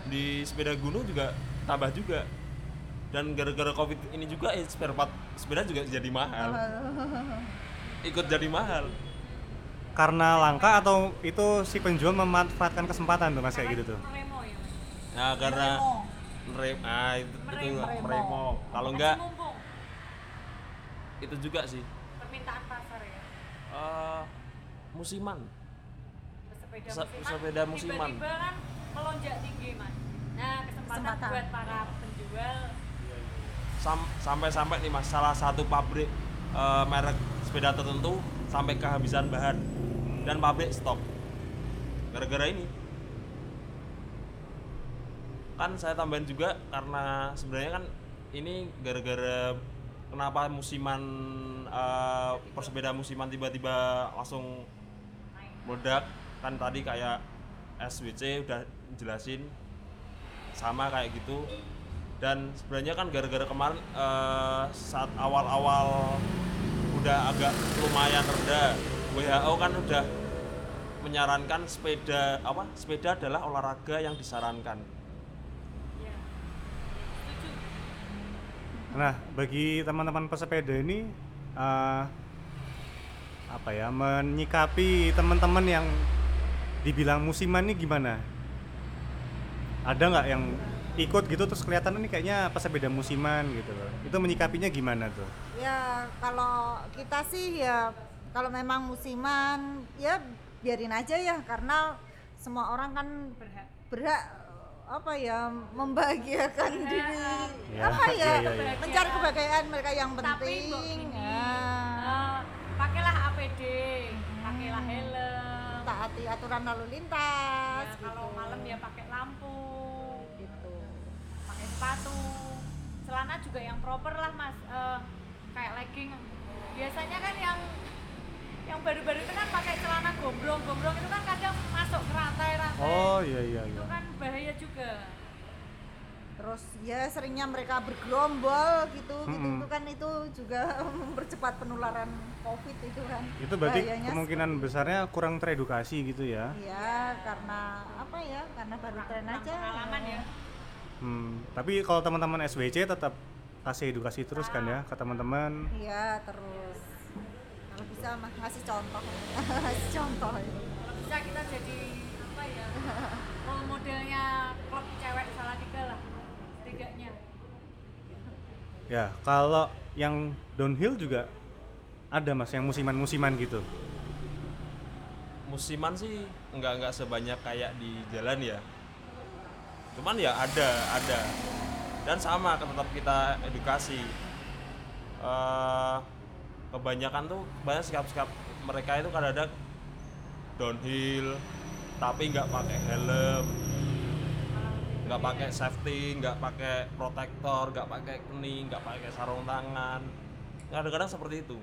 di sepeda gunung juga tambah juga dan gara-gara covid ini juga eh, spare part sepeda juga jadi mahal [LAUGHS] ikut jadi mahal Karena langka atau itu si penjual memanfaatkan kesempatan tuh Mas kayak gitu tuh? Remo ya nah karena Meremo. rem ah itu, itu Meremo. remo kalau enggak itu juga sih. Permintaan pasar ya? Eh, musiman. Pesepeda Se- musiman? pesepeda musiman. tiba-tiba kan melonjak tinggi mas. Nah kesempatan, Kesempatan. buat para penjual. Sam- sampai-sampai nih mas salah satu pabrik eh, merek sepeda tertentu sampai kehabisan bahan. Dan pabrik stop. Gara-gara ini. Kan saya tambahin juga karena sebenarnya kan ini gara-gara kenapa musiman eh, persepeda musiman tiba-tiba langsung meledak? Kan tadi kayak SWC udah jelasin sama kayak gitu. Dan sebenarnya kan gara-gara kemarin eh, saat awal-awal udah agak lumayan rendah WHO kan udah menyarankan sepeda apa sepeda adalah olahraga yang disarankan ya setuju Nah, bagi teman-teman pesepeda ini eh, apa ya menyikapi teman-teman yang dibilang musiman ini gimana? Ada nggak yang ikut gitu terus kelihatan ini kayaknya pesepeda musiman gitu loh. Itu menyikapinya gimana tuh? Ya kalau kita sih ya kalau memang musiman ya biarin aja ya karena semua orang kan berhak berhak apa ya membahagiakan diri. Ya, apa ya iya, iya, iya. mencari kebahagiaan mereka yang tapi penting. mbok gini Nah, eh, pakailah APD pakailah helm. Taati aturan lalu lintas ya, kalau gitu. malam ya pakai lampu. Gitu. Pakai sepatu. Celana juga yang proper lah mas. Eh, kayak legging. Biasanya kan yang yang baru-baru itu kan pakai celana gombrong-gombrong itu kan kadang masuk ke rantai-rantai. Oh iya iya itu iya. kan bahaya juga. Terus ya seringnya mereka bergerombol gitu gitu Mm-mm. itu kan. Itu juga [LAUGHS] mempercepat penularan covid itu kan. Itu berarti Bahayanya kemungkinan besarnya kurang teredukasi gitu ya. ya karena apa ya karena baru tren aja. pengalaman ya. Hmm, tapi kalau teman-teman SWC tetap kasih edukasi terus kan ya ke teman-teman. iya terus bisa mah ngasih contoh. [LAUGHS] Ngasih contoh. Ya. kalau bisa kita jadi apa ya [LAUGHS] role modelnya klub cewek salah tiga lah setidaknya. Ya, kalau yang downhill juga ada Mas yang musiman-musiman gitu. musiman sih nggak nggak sebanyak kayak di jalan ya. Cuman ya ada ada. Dan sama tetap kita edukasi. Eh, kebanyakan tuh banyak sikap-sikap mereka itu kadang-kadang downhill tapi nggak pakai helm nggak pakai safety nggak pakai protektor nggak pakai keni nggak pakai sarung tangan. Kadang-kadang seperti itu.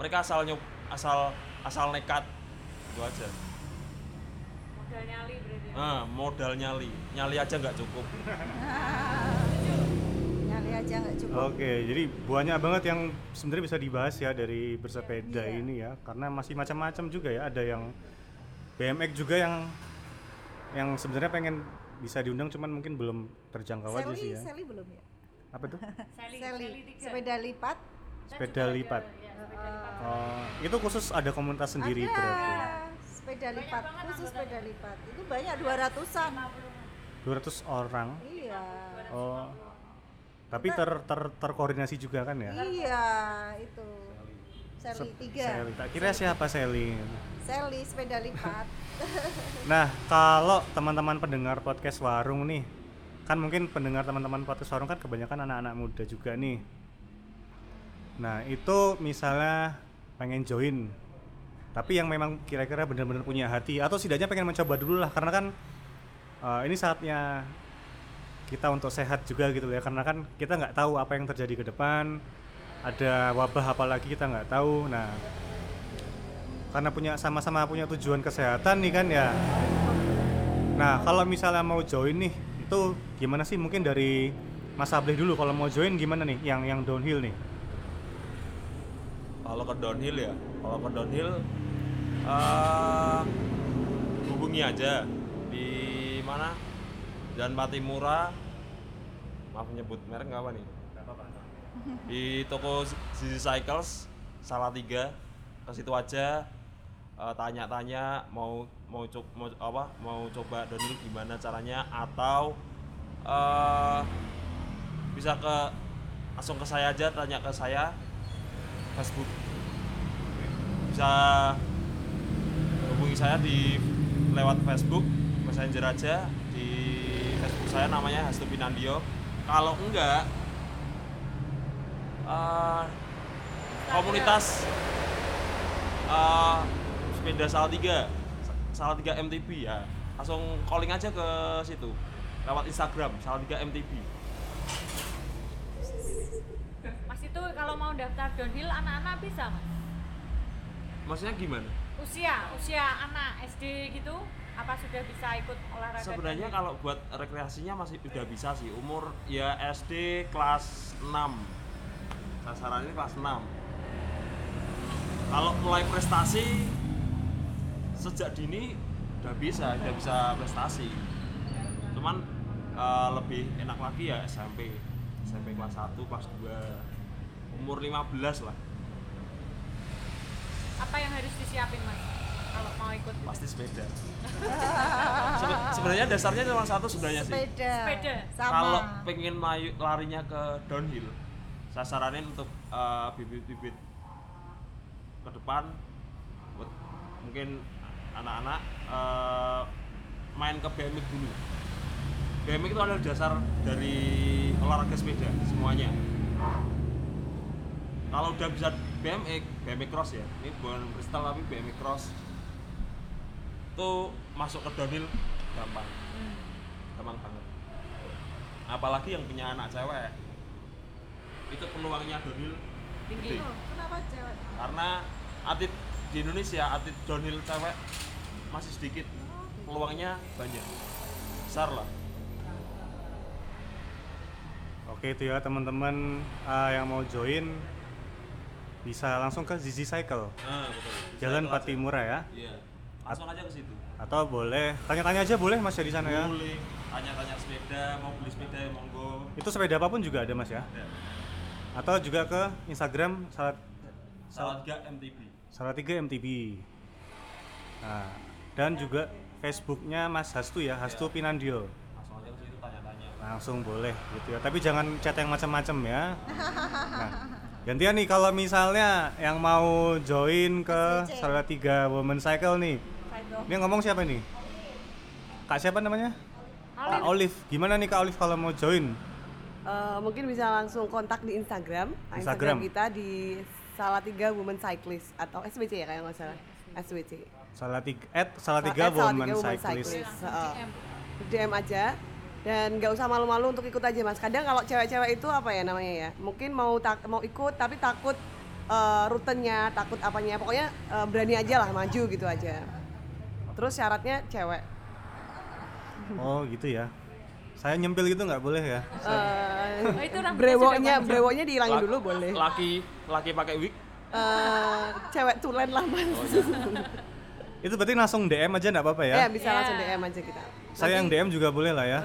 Mereka asal nyop asal asal nekat. Itu aja. Modal nyali berarti ah modal nyali. Nyali aja nggak cukup [LAUGHS] aja nggak cukup Oke, jadi banyak banget yang sebenarnya bisa dibahas ya dari bersepeda Iya. ini ya, karena masih macam-macam juga ya. Ada yang BMX juga yang yang sebenarnya pengen bisa diundang, cuman mungkin belum terjangkau aja Sally, sih ya. Sally belum ya Apa tuh? [LAUGHS] Sally, Sally, sepeda lipat sepeda lipat. ya, sepeda lipat. Oh, itu khusus ada komunitas sendiri ada berarti. sepeda Banyak lipat banget khusus sepeda lipat itu banyak 200an 200 orang. iya Oh. Tapi ter, ter terkoordinasi juga kan ya? iya itu Sally Sep- tiga Sally. Tak kira siapa Sally. Sally sepeda lipat [LAUGHS] Nah, kalau teman-teman pendengar podcast Warung nih, kan mungkin pendengar teman-teman podcast Warung kan kebanyakan anak-anak muda juga nih. Nah, itu misalnya pengen join, tapi yang memang kira-kira benar-benar punya hati atau setidaknya pengen mencoba dulu lah, karena kan eh, ini saatnya kita untuk sehat juga gitu ya, karena kan kita nggak tahu apa yang terjadi ke depan, ada wabah apalagi kita nggak tahu. Nah, karena punya sama-sama punya tujuan kesehatan nih kan ya. Nah, kalau misalnya mau join nih, itu gimana sih? Mungkin dari Mas Ableh dulu kalau mau join gimana nih yang yang downhill nih? kalau ke downhill ya kalau ke downhill eh hubungi aja di mana Jalan Patimura maaf nyebut merek nggak apa nih? Di toko Zizi Cycles salah tiga. Ke situ aja. Eh, tanya-tanya mau mau co- mau apa mau coba downhill gimana caranya atau eh bisa ke langsung ke saya aja tanya ke saya. Facebook. Bisa hubungi saya di lewat Facebook Messenger aja saya namanya Hastu Pinandio kalau enggak eh, komunitas eh, sepeda Salatiga Salatiga MTB ya. Langsung calling aja ke situ. Lewat Instagram Salatiga MTB Mas itu kalau mau daftar downhill anak-anak bisa mas? maksudnya gimana? Usia, usia anak SD gitu, apa sudah bisa ikut olahraga? Sebenarnya downhill? kalau buat rekreasinya masih udah bisa sih. Umur ya SD kelas 6. Sasaran ini kelas 6. Kalau mulai prestasi sejak dini udah bisa, udah bisa prestasi. Cuman eh, lebih enak lagi ya SMP. SMP kelas 1, kelas 2. Umur 15 lah, apa yang harus disiapin mas? Kalau mau ikut? gitu? pasti sepeda. [LAUGHS] Sebe- sebenarnya dasarnya cuma satu sebenarnya sih. sepeda Sepeda. sama kalau pengen mayu, larinya ke downhill saya saranin untuk eh, bibit-bibit ke depan buat mungkin anak-anak eh, main ke BMX dulu BMX itu adalah dasar dari olahraga sepeda semuanya kalau udah bisa BMX BMX cross ya ini bukan freestyle tapi BMX cross itu masuk ke downhill gampang. Hmm. gampang banget. Apalagi yang punya anak cewek. Itu peluangnya downhill Tinggi. Oh, kenapa cewek? Karena atlet di Indonesia atlet downhill cewek masih sedikit. Peluangnya banyak. Besar lah. Oke itu ya teman-teman eh, yang mau join bisa langsung ke Zizi Cycle. Nah betul. Jalan Patimura ya. Iya langsung aja ke situ. Atau boleh tanya-tanya aja boleh Mas ya di sana ya. Boleh tanya-tanya sepeda mau beli sepeda ya monggo. Itu sepeda apa pun juga ada Mas ya? Ada. Atau juga ke Instagram salat salat MTB Salatiga MTB nah dan juga Facebooknya Mas Hastu ya Hastu Pinandio. Langsung aja ke situ tanya-tanya. Langsung boleh gitu ya. Tapi jangan chat yang macam-macam ya. Nah, gantian nih kalau misalnya yang mau join ke SWC. Salatiga Women Cycle nih Ini yang ngomong siapa nih kak siapa namanya Kak Olive gimana nih Kak Olive kalau mau join Eh, mungkin bisa langsung kontak di Instagram. Nah, Instagram. kita di Salatiga Women Cyclist atau SWC ya kayak nggak salah. SWC. Salatiga at Salatiga At Women Salatiga Cyclist Heeh. DM aja dan nggak usah malu-malu untuk ikut aja mas. Kadang kalau cewek-cewek itu apa ya namanya ya, mungkin mau tak mau ikut tapi takut eh, rutenya, takut apanya, pokoknya eh, berani aja lah maju gitu aja. Terus syaratnya cewek. oh gitu ya saya nyempil gitu nggak boleh ya Eh, Oh, itu rambutnya brewoknya, brewoknya dihilangin La- dulu boleh. laki laki pakai wig Eh, cewek tulen lah mas. itu berarti langsung DM aja nggak apa-apa ya Ya bisa Ya. langsung DM aja kita. saya yang DM juga boleh lah ya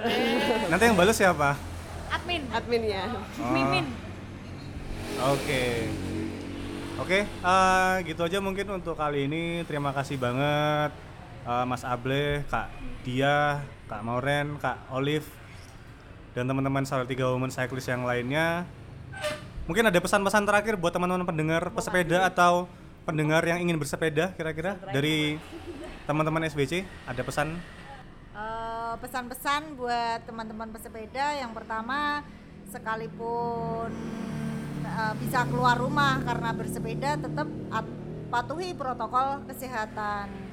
nanti yang bales siapa admin Adminnya. Oh. mimin Oke. Oke, eh, gitu aja mungkin untuk kali ini. Terima kasih banget eh, Mas Able, Kak Dia, Kak Mauren, Kak Olive, dan teman-teman Salatiga Women Cyclist yang lainnya. Mungkin ada pesan-pesan terakhir buat teman-teman pendengar pesepeda atau pendengar yang ingin bersepeda kira-kira? Dari teman-teman SBC ada pesan? Eh, pesan-pesan buat teman-teman pesepeda. Yang pertama sekalipun eh, bisa keluar rumah karena bersepeda tetap at- patuhi protokol kesehatan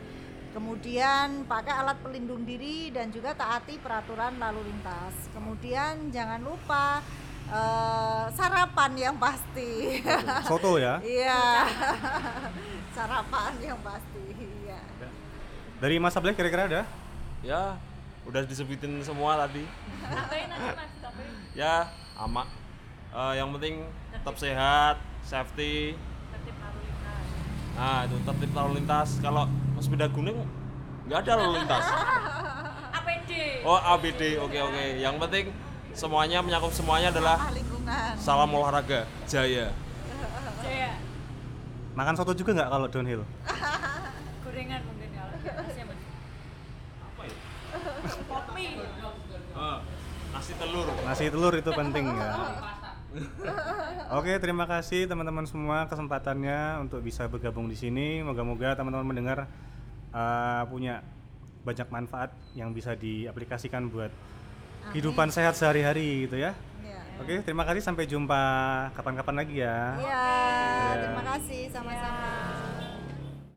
kemudian pakai alat pelindung diri dan juga taati peraturan lalu lintas. Kemudian jangan lupa eh, sarapan yang pasti. Soto ya? [LAUGHS] Iya. [LAUGHS] Sarapan yang pasti iya. Dari Mas Able kira-kira ada? Ya udah disebutin semua tadi. Ya amak. Eh, yang penting tetap sehat safety. Tertib lalu lintas. Nah itu tertib lalu lintas. Kalau sepeda gunung nggak ada lalu lintas. [LAUGHS] APD oh ABD oke oke. Yang penting semuanya menyangkut semuanya adalah ah lingkungan. salam olahraga. Jaya. Jaya. Makan soto juga nggak kalau downhill? [LAUGHS] Gorengan mungkin kalau masnya mas apa ya? Kopi. Eh, nasi telur. Nasi telur itu penting ya. Oke, terima kasih teman-teman semua kesempatannya untuk bisa bergabung di sini. Moga-moga teman-teman mendengar uh, punya banyak manfaat yang bisa diaplikasikan buat kehidupan sehat sehari-hari gitu ya. Iya. Oke, terima kasih sampai jumpa kapan-kapan lagi ya. Iya, Iya. terima kasih sama-sama.